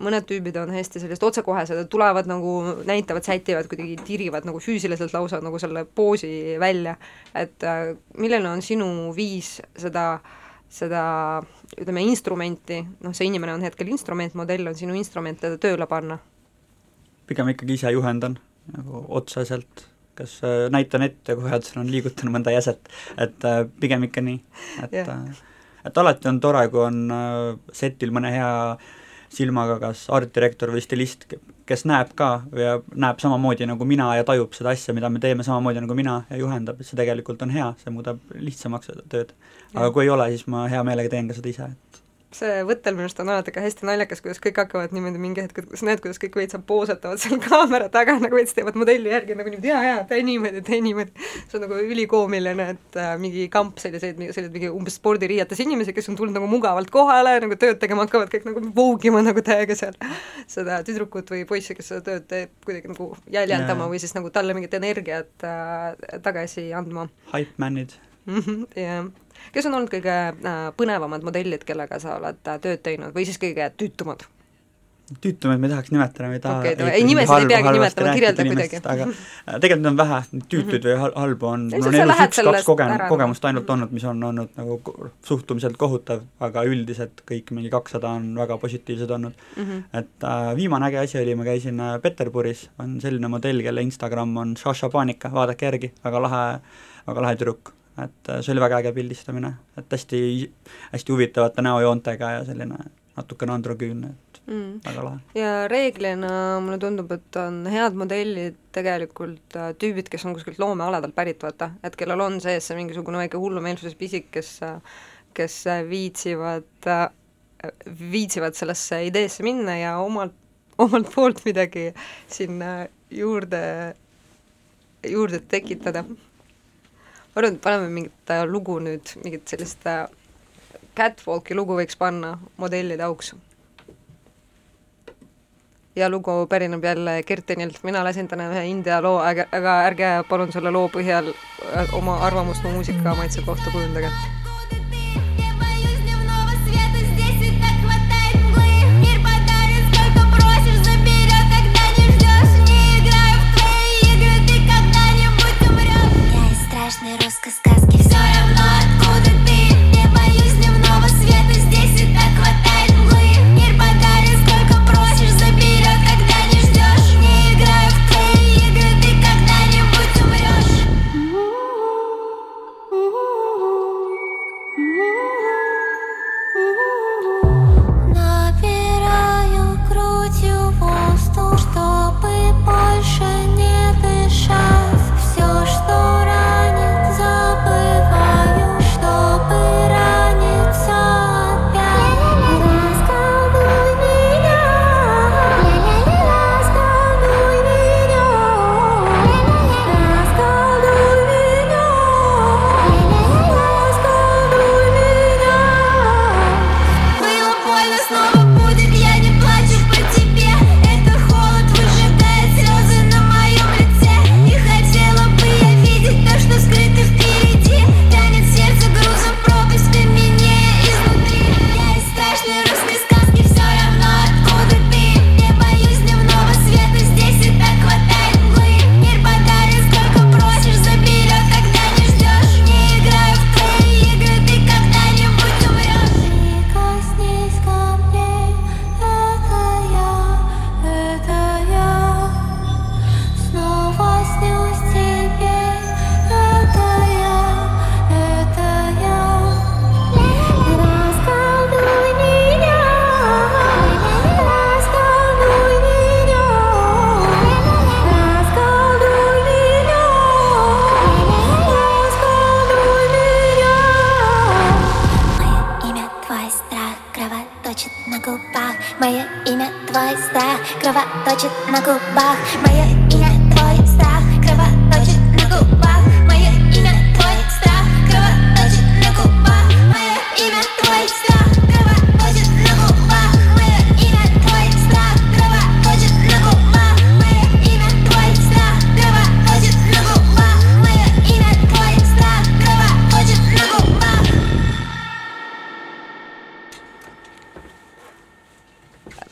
mõned tüübid on hästi sellised otsekohesed, tulevad nagu, näitavad, sätivad, kuidagi tirivad nagu füüsiliselt lausa nagu selle poosi välja, et äh, milline on sinu viis seda, seda ütleme, instrumenti, noh, see inimene on hetkel instrument, modell on sinu instrument, teda tööle panna? pigem ikkagi ise juhendan nagu otseselt, kas äh, näitan ette, kui vajadusel on liigutan mõnda jäset, et äh, pigem ikka nii, et yeah. et alati on tore, kui on setil mõne hea äh, silmaga kas artdirektor või stilist, kes näeb ka ja näeb samamoodi nagu mina ja tajub seda asja, mida me teeme samamoodi nagu mina ja juhendab, et see tegelikult on hea, see muudab lihtsamaks seda tööd. aga kui ei ole, siis ma hea meelega teen ka seda ise, et see võttel minu arust on alati ka hästi naljakas, kuidas kõik hakkavad niimoodi mingi hetk, et sa näed, kuidas kõik veitsa poosetavad seal kaamera taga nagu veits teevad modelli järgi nagu niimoodi jaa, jaa, tee niimoodi, tee niimoodi. see on nagu ülikoomiline, et äh, mingi kamp selliseid, selliseid mingi umbes spordiriietes inimesi, kes on tulnud nagu mugavalt kohale, nagu tööd tegema hakkavad, kõik nagu voogima nagu täiega seal seda tüdrukut või poissi, kes seda tööd teeb, kuidagi nagu jäljendama yeah. või siis nagu talle mingit energiat äh, tagasi andma. Hype man'id. Mhm, jah kes on olnud kõige äh, põnevamad modellid, kellega sa oled äh, tööd teinud või siis kõige tüütumad? tüütumaid ma ei tahaks nimetada, ma ei taha okay, ei, nimesid ei peagi nimetama, kirjelda kuidagi. aga äh, tegelikult on vähe, tüütuid või halbu on, mul on elus üks-kaks kogen-, kogemust ainult mhm. olnud, mis on olnud nagu suhtumiselt kohutav, aga üldiselt kõik mingi kakssada on väga positiivsed olnud mm. -hmm. et äh, viimane äge asi oli, ma käisin Peterburis, on selline modell, kelle Instagram on Šaša Panika, vaadake järgi, väga lahe, väga lahe tüdruk et äh, see oli väga äge pildistamine, et hästi, hästi huvitavate näojoontega ja selline natukene androküünne, et mm. väga lahe. ja reeglina mulle tundub, et on head modellid tegelikult äh, tüübid, kes on kuskilt loomealadelt pärit, vaata, et kellel on sees see mingisugune väike hullumeelsuse pisik, kes kes viitsivad, viitsivad sellesse ideesse minna ja omalt, omalt poolt midagi sinna juurde, juurde tekitada arvan, et paneme mingit äh, lugu nüüd, mingit sellist äh, catwalk'i lugu võiks panna modellide auks. ja lugu pärineb jälle Kertenilt, mina lasin täna ühe India loo, aga, ärge palun selle loo põhjal äh, oma arvamust mu muusika maitse kohta kujundage сказка.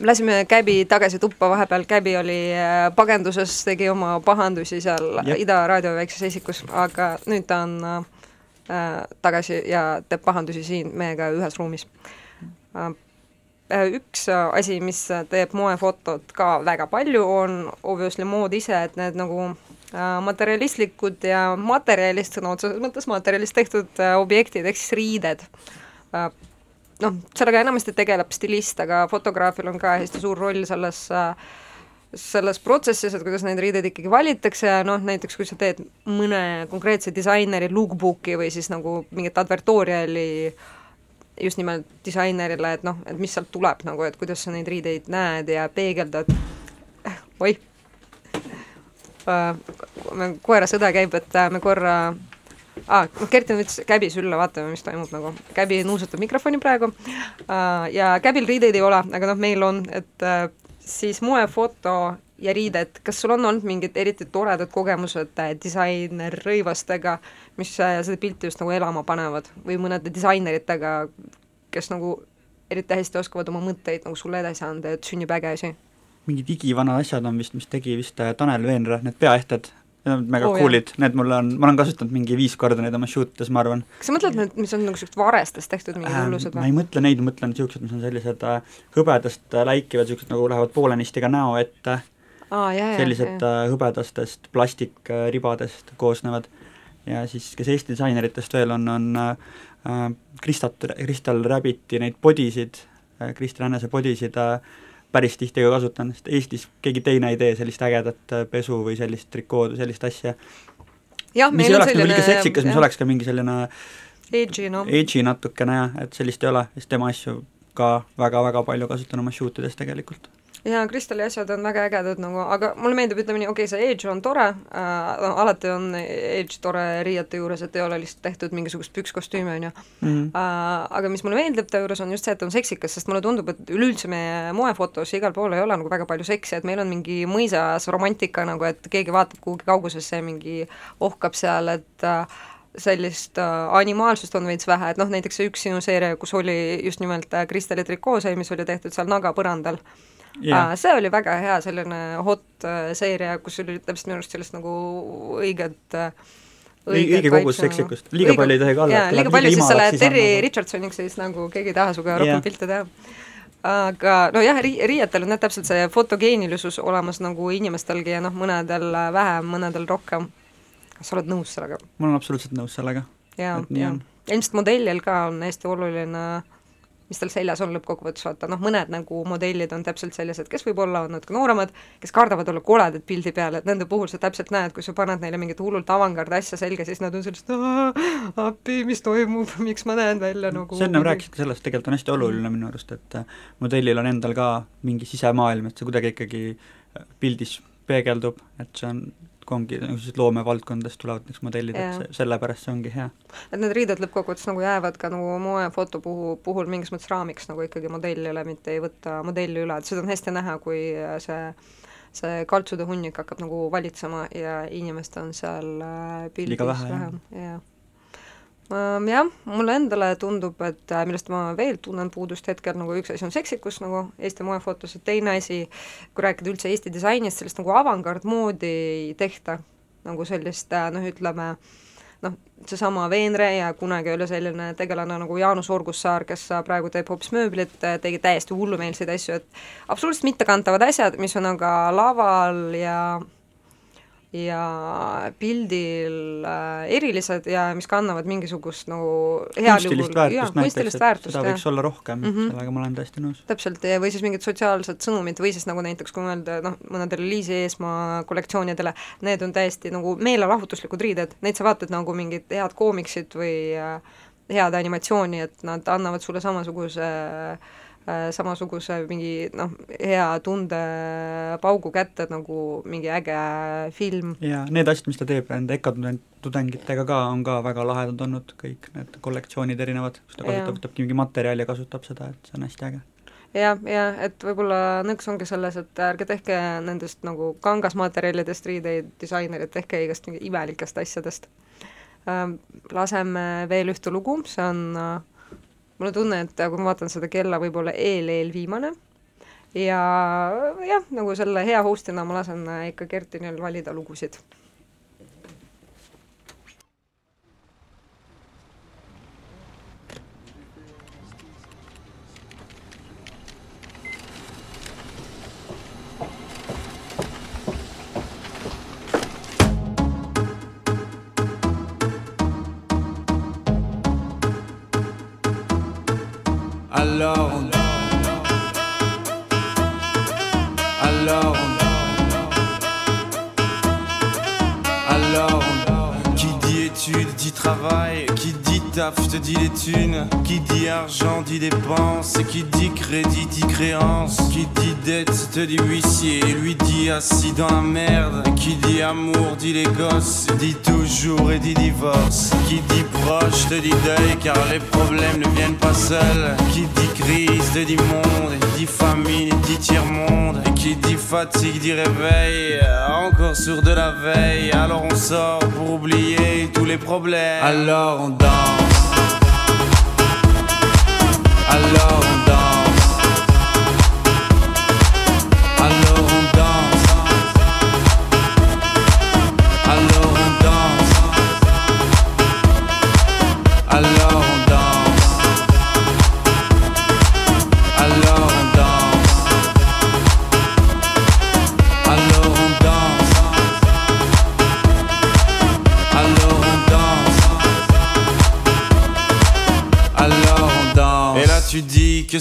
Lasime Käbi tagasi tuppa, vahepeal Käbi oli äh, pagenduses, tegi oma pahandusi seal Jep. Ida raadio väikses esikus, aga nüüd ta on äh, tagasi ja teeb pahandusi siin meiega ühes ruumis äh,. Üks äh, asi, mis teeb moefotot ka väga palju, on obviously mood ise, et need nagu äh, materialistlikud ja materjalist, sõna otseses mõttes materjalist tehtud objektid, ehk siis riided noh, sellega enamasti tegeleb stilist, aga fotograafil on ka hästi suur roll selles äh, selles protsessis, et kuidas neid riideid ikkagi valitakse ja noh, näiteks kui sa teed mõne konkreetse disaineri lookbook'i või siis nagu mingit advertoriali just nimelt disainerile, et noh, et mis sealt tuleb nagu, et kuidas sa neid riideid näed ja peegeldad, oih, me koera sõda käib, et äh, me korra ah,, Kertin ütles käbi sülle, vaatame, mis toimub nagu. käbi nuusutab mikrofoni praegu uh, ja käbil riideid ei ole, aga noh, meil on, et uh, siis moefoto ja riided, kas sul on olnud mingid eriti toredad kogemused äh, disainerrõivastega, mis äh, seda pilti just nagu elama panevad või mõnede disaineritega, kes nagu eriti hästi oskavad oma mõtteid nagu sulle edasi anda, et sünnib äge asi? mingid igivanad asjad on vist, mis tegi vist Tanel Veenra, need peaehted, need on mega oh, cool'id, need mul on, ma olen kasutanud mingi viis korda neid oma shoot ides, ma arvan. kas sa mõtled nüüd, mis on nagu niisugused varestest tehtud mingid Ähm, hullused ma või? ei mõtle neid, ma mõtlen niisugused, mis on sellised äh, hõbedast äh, läikivad, niisugused nagu lähevad poolenisti ka näo ette, aa, jaa, jaa, sellised jaa. äh, hõbedastest plastikribadest koosnevad. ja siis, kes Eesti disaineritest veel on, on äh, äh, Kristat-, Kristal Rabbiti neid podisid äh,, Kristi Rännase podisid äh, päris tihti ka kasutan, sest Eestis keegi teine ei tee sellist ägedat äh, pesu või sellist trikood või sellist asja. jah, mis ei oleks nagu liiga selline seksikas, mis oleks ka mingi selline edgy, noh. edgy natukene jah, et sellist ei ole, siis tema asju ka väga-väga palju kasutan oma shoot ides tegelikult. Jaa, Kristali asjad on väga ägedad nagu, aga mulle meeldib, ütleme nii, okei okay,, see edge on tore äh,, no alati on edge tore riiete juures, et ei ole lihtsalt tehtud mingisugust pükskostüümi, on ju Mhm. äh, aga mis mulle meeldib ta juures, on just see, et on seksikas, sest mulle tundub, et üleüldse meie moefotos igal pool ei ole nagu väga palju seksi, et meil on mingi mõisas romantika nagu, et keegi vaatab kuhugi kaugusesse ja mingi ohkab seal, et äh, sellist äh, animaalsust on veits vähe, et noh, näiteks see üks sinu seeria, kus oli just nimelt äh, Kristali trikoo see, mis oli tehtud seal naga põrandal jah yeah. see oli väga hea selline hot äh, seeria, kus oli täpselt minu arust sellist nagu õiget äh, Õige- õige kogus seksikust. Liiga palju ei tohi ka olla, liiga palju, siis sa lähed Terry nagu- Richardsoniks ja siis nagu keegi ei taha sinuga rohkem Jah. pilte teha. aga nojah, ri-, riietel on jah täpselt see fotogeenilisus olemas nagu inimestelgi ja noh, mõnedel vähem, mõnedel rohkem. kas sa oled nõus sellega? ma olen absoluutselt nõus sellega. jaa, jaa ilmselt modellil ka on hästi oluline, mis tal seljas on lõppkokkuvõttes, vaata noh, mõned nagu modellid on täpselt sellised, kes võib-olla on natuke nooremad, kes kardavad olla koledad pildi peal, et nende puhul sa täpselt näed, kui sa paned neile mingit hullult avangard asja selga, siis nad on sellised appi, mis toimub, miks ma näen välja nagu sa ennem rääkisid ka sellest, tegelikult on hästi oluline minu arust, et äh, modellil on endal ka mingi sisemaailm, et see kuidagi ikkagi äh, pildis peegeldub, et see on, kui ongi nagu sellised loomevaldkondadest tulevad näiteks modellid, et sellepärast see ongi hea. et need riided lõppkokkuvõttes nagu jäävad ka nagu moefoto puhul, puhul mingis mõttes raamiks nagu ikkagi modellile, mitte ei võta modelli üle, et seda on hästi näha, kui see see kaltsude hunnik hakkab nagu valitsema ja inimest on seal äh, pildis vähem, jah. Um, jah, mulle endale tundub, et äh, millest ma veel tunnen puudust hetkel, nagu üks asi on seksikus nagu Eesti moefotos ja teine asi, kui rääkida üldse Eesti disainist, sellist nagu avangardmoodi ei tehta, nagu sellist äh, noh, ütleme noh, seesama Veenre ja kunagi oli selline tegelane nagu Jaanus Orgussaar, kes äh, praegu teeb hoopis mööblit, tegi täiesti hullumeelseid asju, et absoluutselt mittekantavad asjad, mis on aga laval ja ja pildil äh, erilised ja mis kannavad mingisugust nagu heal juhul- kunstilist väärtust, seda võiks olla rohkem mm. -hmm. sellega ma olen täiesti nõus. täpselt, või siis mingid sotsiaalsed sõnumid või siis nagu näiteks kui mõelda noh, mõnedele Liisi Eesmaa kollektsioonidele, need on täiesti nagu meelelahutuslikud riided, neid sa vaatad nagu mingit head koomiksit või äh, head animatsiooni, et nad annavad sulle samasuguse äh, samasuguse mingi noh, hea tundepaugu kätte nagu mingi äge film. ja need asjad, mis ta teeb nende EKA tudeng- tudengitega ka, on ka väga lahedad olnud, kõik need kollektsioonid erinevad, kus ta kasutab, võtab mingi materjali ja kasutab seda, et see on hästi äge. jah, ja et võib-olla nõks ongi selles, et ärge tehke nendest nagu kangasmaterjalidest riideid, disainerid, tehke igast imelikest asjadest. Laseme veel ühte lugu, see on, äh, mul on tunne, et kui ma vaatan seda kella, võib-olla eel-eelviimane ja jah, nagu selle hea host'ina ma lasen äh, ikka Kertinil valida lugusid Alors on... Alors. Alors. Études dit travail Qui dit taf te dit les thunes Qui dit argent dit dépenses Qui dit crédit dit créance Qui dit dette te dit huissier Lui dit assis dans la merde Qui dit amour dit les gosses Dit toujours et dit divorce Qui dit proche te dit deuil Car les problèmes ne viennent pas seuls Qui dit crise te dit monde Dit famine dit tiers-monde Et dit fatigue dit réveil Encore sur de la veille. Alors on sort pour oublier tous les problèmes. Alors on danse. Alors on danse. Alors on danse. Alors on danse. Alors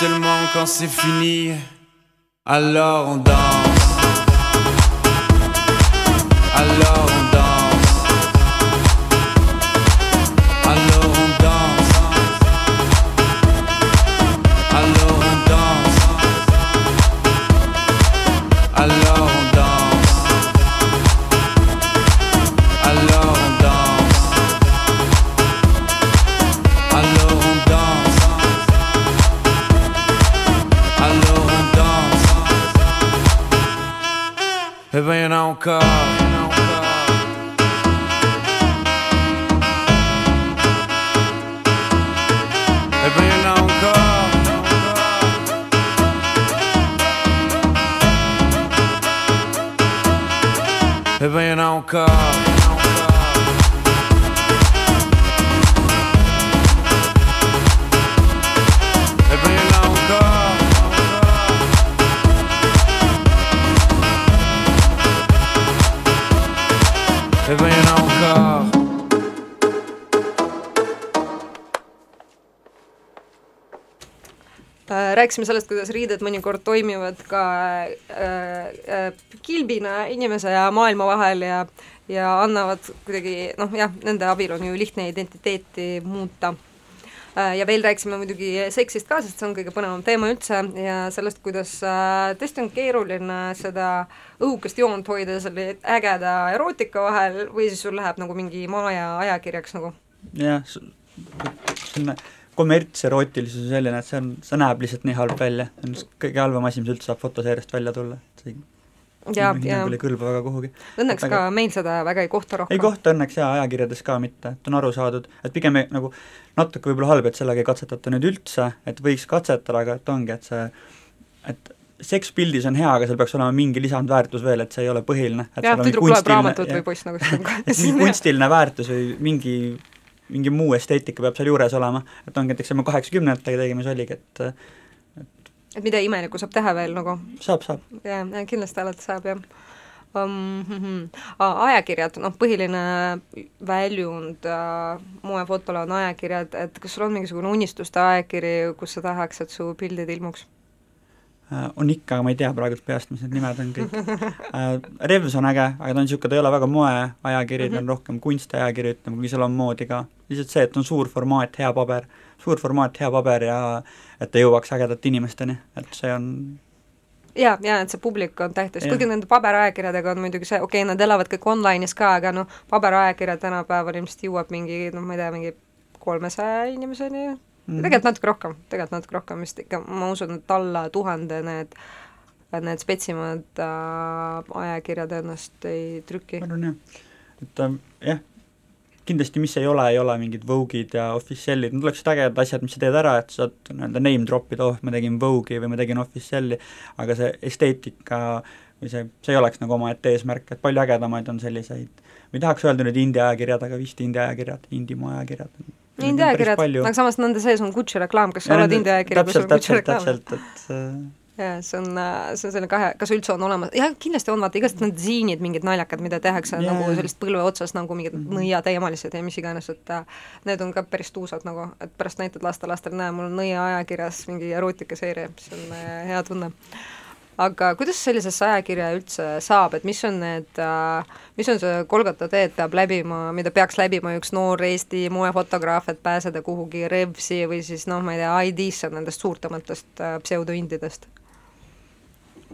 Seulement quand c'est fini, alors on danse. Alors on danse. Alors on danse. Alors on danse. Alors rääkisime sellest, kuidas riided mõnikord toimivad ka äh, äh, kilbina inimese ja maailma vahel ja ja annavad kuidagi noh, jah, nende abil on ju lihtne identiteeti muuta äh,. ja veel rääkisime muidugi seksist ka, sest see on kõige põnevam teema üldse ja sellest, kuidas äh, tõesti on keeruline seda õhukest joont hoida selle ägeda erootika vahel või siis sul läheb nagu mingi maaja ajakirjaks nagu jah, selline kommertserootilisus on selline, et see on, see näeb lihtsalt nii halb välja, see on kõige halvem asi, mis üldse saab fotoseeriast välja tulla, et see ja, ja ei kõlba väga kuhugi. õnneks Aga- ka meil seda väga ei kohta rohkem. ei kohta õnneks jaa, ajakirjades ka mitte, et on aru saadud, et pigem ei- nagu natuke võib-olla halb, et sellega ei katsetata nüüd üldse, et võiks katsetada, aga et ongi, et see, et seks pildis on hea, aga seal peaks olema mingi lisandväärtus veel, et see ei ole põhiline. jah, tüdruk loeb raamatut või poiss nagu et mingi kunstiline väärtus või mingi, mingi muu esteetika peab seal juures olema, et ongi näiteks, me kaheksakümnendatega tegime, see oligi, et et mida imelikku saab teha veel nagu saab, saab. ja, ja kindlasti alati saab jah. um,. ajakirjad, noh, põhiline väljund äh, moefotole on ajakirjad, et kas sul on mingisugune unistuste ajakiri, kus sa tahaks, et su pildid ilmuks? Äh, on ikka, aga ma ei tea praegult peast, mis need nimed on kõik äh,. Revs on äge, aga ta on niisugune, ta ei ole väga moeajakiri mm, -hmm. ta on mhm. rohkem kunstiajakiri, ütleme, kuigi seal on moodi ka. lihtsalt see, et on suur formaat, hea paber, suur formaat, hea paber ja et ta jõuaks ägedate inimesteni, et see on jaa, jaa, et see publik on tähtis, kuigi nende paberajakirjadega on muidugi see, okei okay,, nad elavad kõik online'is ka, aga noh, paberajakirja tänapäeval ilmselt jõuab mingi noh, ma ei tea, mingi kolmesaja inimeseni mm, -hmm. tegelikult natuke rohkem, tegelikult natuke rohkem vist ikka, ma usun, et alla tuhande need need spetsimad äh, ajakirjad ennast ei trüki. ma arvan jah, et äh, jah, kindlasti, mis ei ole, ei ole mingid Vogue'id ja Official'id, need oleksid ägedad asjad, mis sa teed ära, et saad nii-öelda name drop ida, oh, ma tegin Vogue'i või ma tegin Official'i, aga see esteetika või see, see ei oleks nagu omaette eesmärk, et palju ägedamaid on selliseid, ma ei tahaks öelda nüüd indie ajakirjad, aga vist indie ajakirjad, indie Indie ajakirjad, aga samas nende sees on Gucci reklaam, kas sa oled indie ajakiri, kus on Gucci reklaam? täpselt, et jaa, see on, äh, see on selline kahe, kas üldse on olemas, jah, kindlasti on, vaata igasugused need ziinid, mingid naljakad, mida tehakse yeah. nagu sellist põlve otsas nagu mingid mm -hmm. nõiateemalised ja mis iganes, et äh, need on ka päris tuusad nagu, et pärast näitad lastelastele, näe, mul on nõia ajakirjas mingi erootikaseeria, mis on äh, hea tunne aga kuidas sellisesse ajakirja üldse saab, et mis on need, mis on see Kolgata teed peab läbima, mida peaks läbima üks noor Eesti moefotograaf, et pääseda kuhugi Revsi või siis noh, ma ei tea, ID-sse nendest suurtematest pseudoindidest?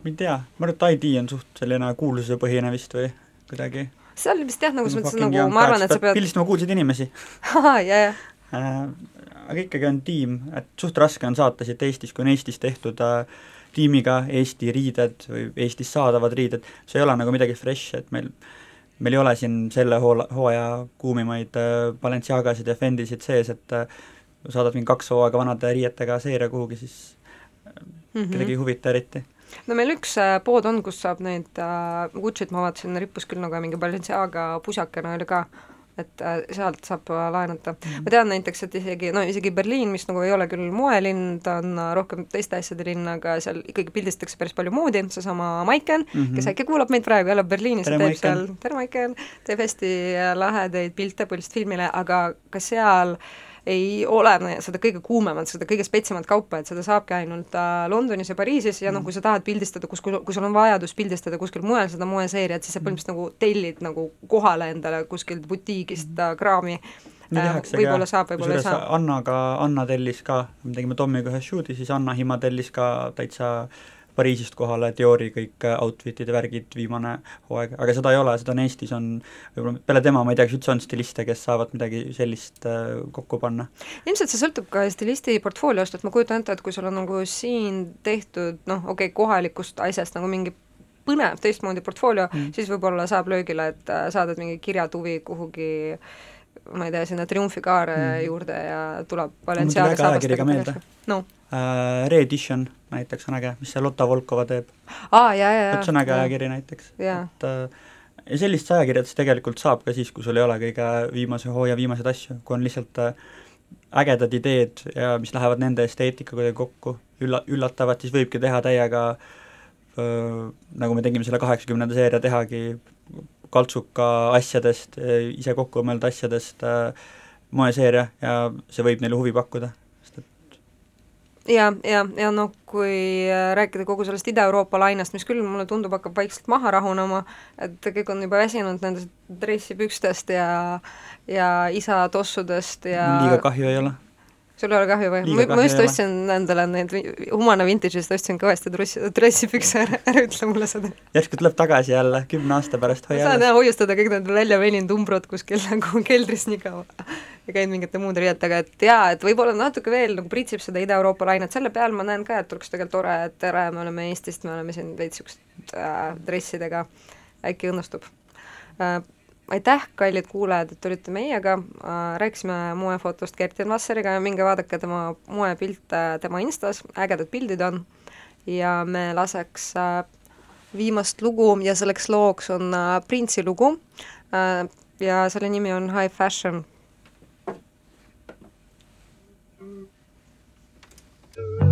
ma ei tea, ma arvan, et ID on suht selline kuulsusepõhine vist või kuidagi. seal vist jah, nagu selles mõttes nagu ma arvan, et sa pead pildistama kuulsaid inimesi. jaa äh, aga ikkagi on tiim, et suht raske on saata siit Eestis, kui on Eestis tehtud äh, tiimiga Eesti riided või Eestis saadavad riided, see ei ole nagu midagi fresh, et meil meil ei ole siin selle hoo-, hooaja kuumimaid äh, Balenciagasid ja Fendisid sees, et äh, saadad mingi kaks hooaega vanade riietega seeria kuhugi, siis äh, mm -hmm. kedagi ei huvita eriti no meil üks äh, pood on, kus saab neid äh, Gucci't ma vaatasin, rippus küll nagu mingi Balenciaga pusakene oli ka, et äh, sealt saab äh, laenata mm. -hmm. ma tean näiteks, et isegi, no isegi Berliin, mis nagu ei ole küll moelinn, ta on äh, rohkem teiste asjade linn, aga seal ikkagi pildistatakse päris palju moodi, seesama Maiken mm, -hmm. kes äkki kuulab meid praegu, elab Berliinis ja teeb seal, tere Maiken, teeb hästi lahedaid pilte põhiliselt filmile, aga ka seal äh, ei ole seda kõige kuumemat, seda kõige spetsimat kaupa, et seda saabki ainult äh, Londonis ja Pariisis ja noh, mm. kui sa tahad pildistada kuskil, kui sul on vajadus pildistada kuskil mujal seda moeseeriat, siis sa mm. põhimõtteliselt nagu tellid nagu kohale endale kuskilt butiigist äh, kraami äh, võib-olla saab, võib-olla ei saa. Annaga, Anna tellis ka, me tegime Tommiga ühe shoot'i, siis Anna Hima tellis ka täitsa Pariisist kohale Diori kõik outfit'id ja värgid viimane hooaeg, aga seda ei ole, seda on Eestis, on võib-olla peale tema, ma ei tea, kas üldse on stiliste, kes saavad midagi sellist äh, kokku panna. ilmselt see sõltub ka stilisti portfooliost, et ma kujutan ette, et kui sul on nagu siin tehtud noh, okei okay,, kohalikust asjast nagu mingi põnev teistmoodi portfoolio mm., siis võib-olla saab löögile, et äh, saadad mingi kirjatuvi kuhugi ma ei tea, sinna Triumfikaare mm. juurde ja tuleb Balenciaga saabastega. no äh, Re-Edition näiteks on äge, mis see Lotta Volkova teeb. aa, jaa, jaa, jaa. see on äge ajakiri näiteks. et äh, ja sellist ajakirjadest tegelikult saab ka siis, kui sul ei ole kõige viimase hooaja viimaseid asju, kui on lihtsalt äh, ägedad ideed ja mis lähevad nende esteetikaga kuidagi kokku, ülla-, üllatavad, siis võibki teha täiega äh, nagu me tegime selle kaheksakümnenda seeria tehagi, kaltsuka asjadest, ise kokku mõeldud asjadest moeseeria ja see võib neile huvi pakkuda ja, ja, ja noh, kui äh, rääkida kogu sellest Ida-Euroopa lainest, mis küll mulle tundub, hakkab vaikselt maha rahunema, et kõik on juba väsinud nendest dressipükstest ja ja isa tossudest ja liiga kahju ei ole sul ei ole kahju või? ma, ma just ostsin endale neid Humana Vintage'ist ostsin kõvasti drossi, dressipükse, ära, ütle mulle seda. järsku tuleb tagasi jälle kümne aasta pärast hoia ma saan jah hoiustada kõik need välja veninud umbrud kuskil nagu keldris nii kaua ja käinud mingite muude riietega, et jaa, et võib-olla natuke veel nagu pritsib seda Ida-Euroopa lainet, selle peal ma näen ka, et oleks tegelikult tore, et tere, me oleme Eestist, me oleme siin veits niisugust äh, dressidega, äkki õnnestub. Äh, aitäh, kallid kuulajad, et olite meiega, äh, rääkisime moefotost Gert-Jan Vasseriga. Ja minge vaadake tema moepilte tema Instas, ägedad pildid on, ja me laseks äh, viimast lugu ja selleks looks on äh, Printsi lugu. Ja selle nimi on High Fashion. thank you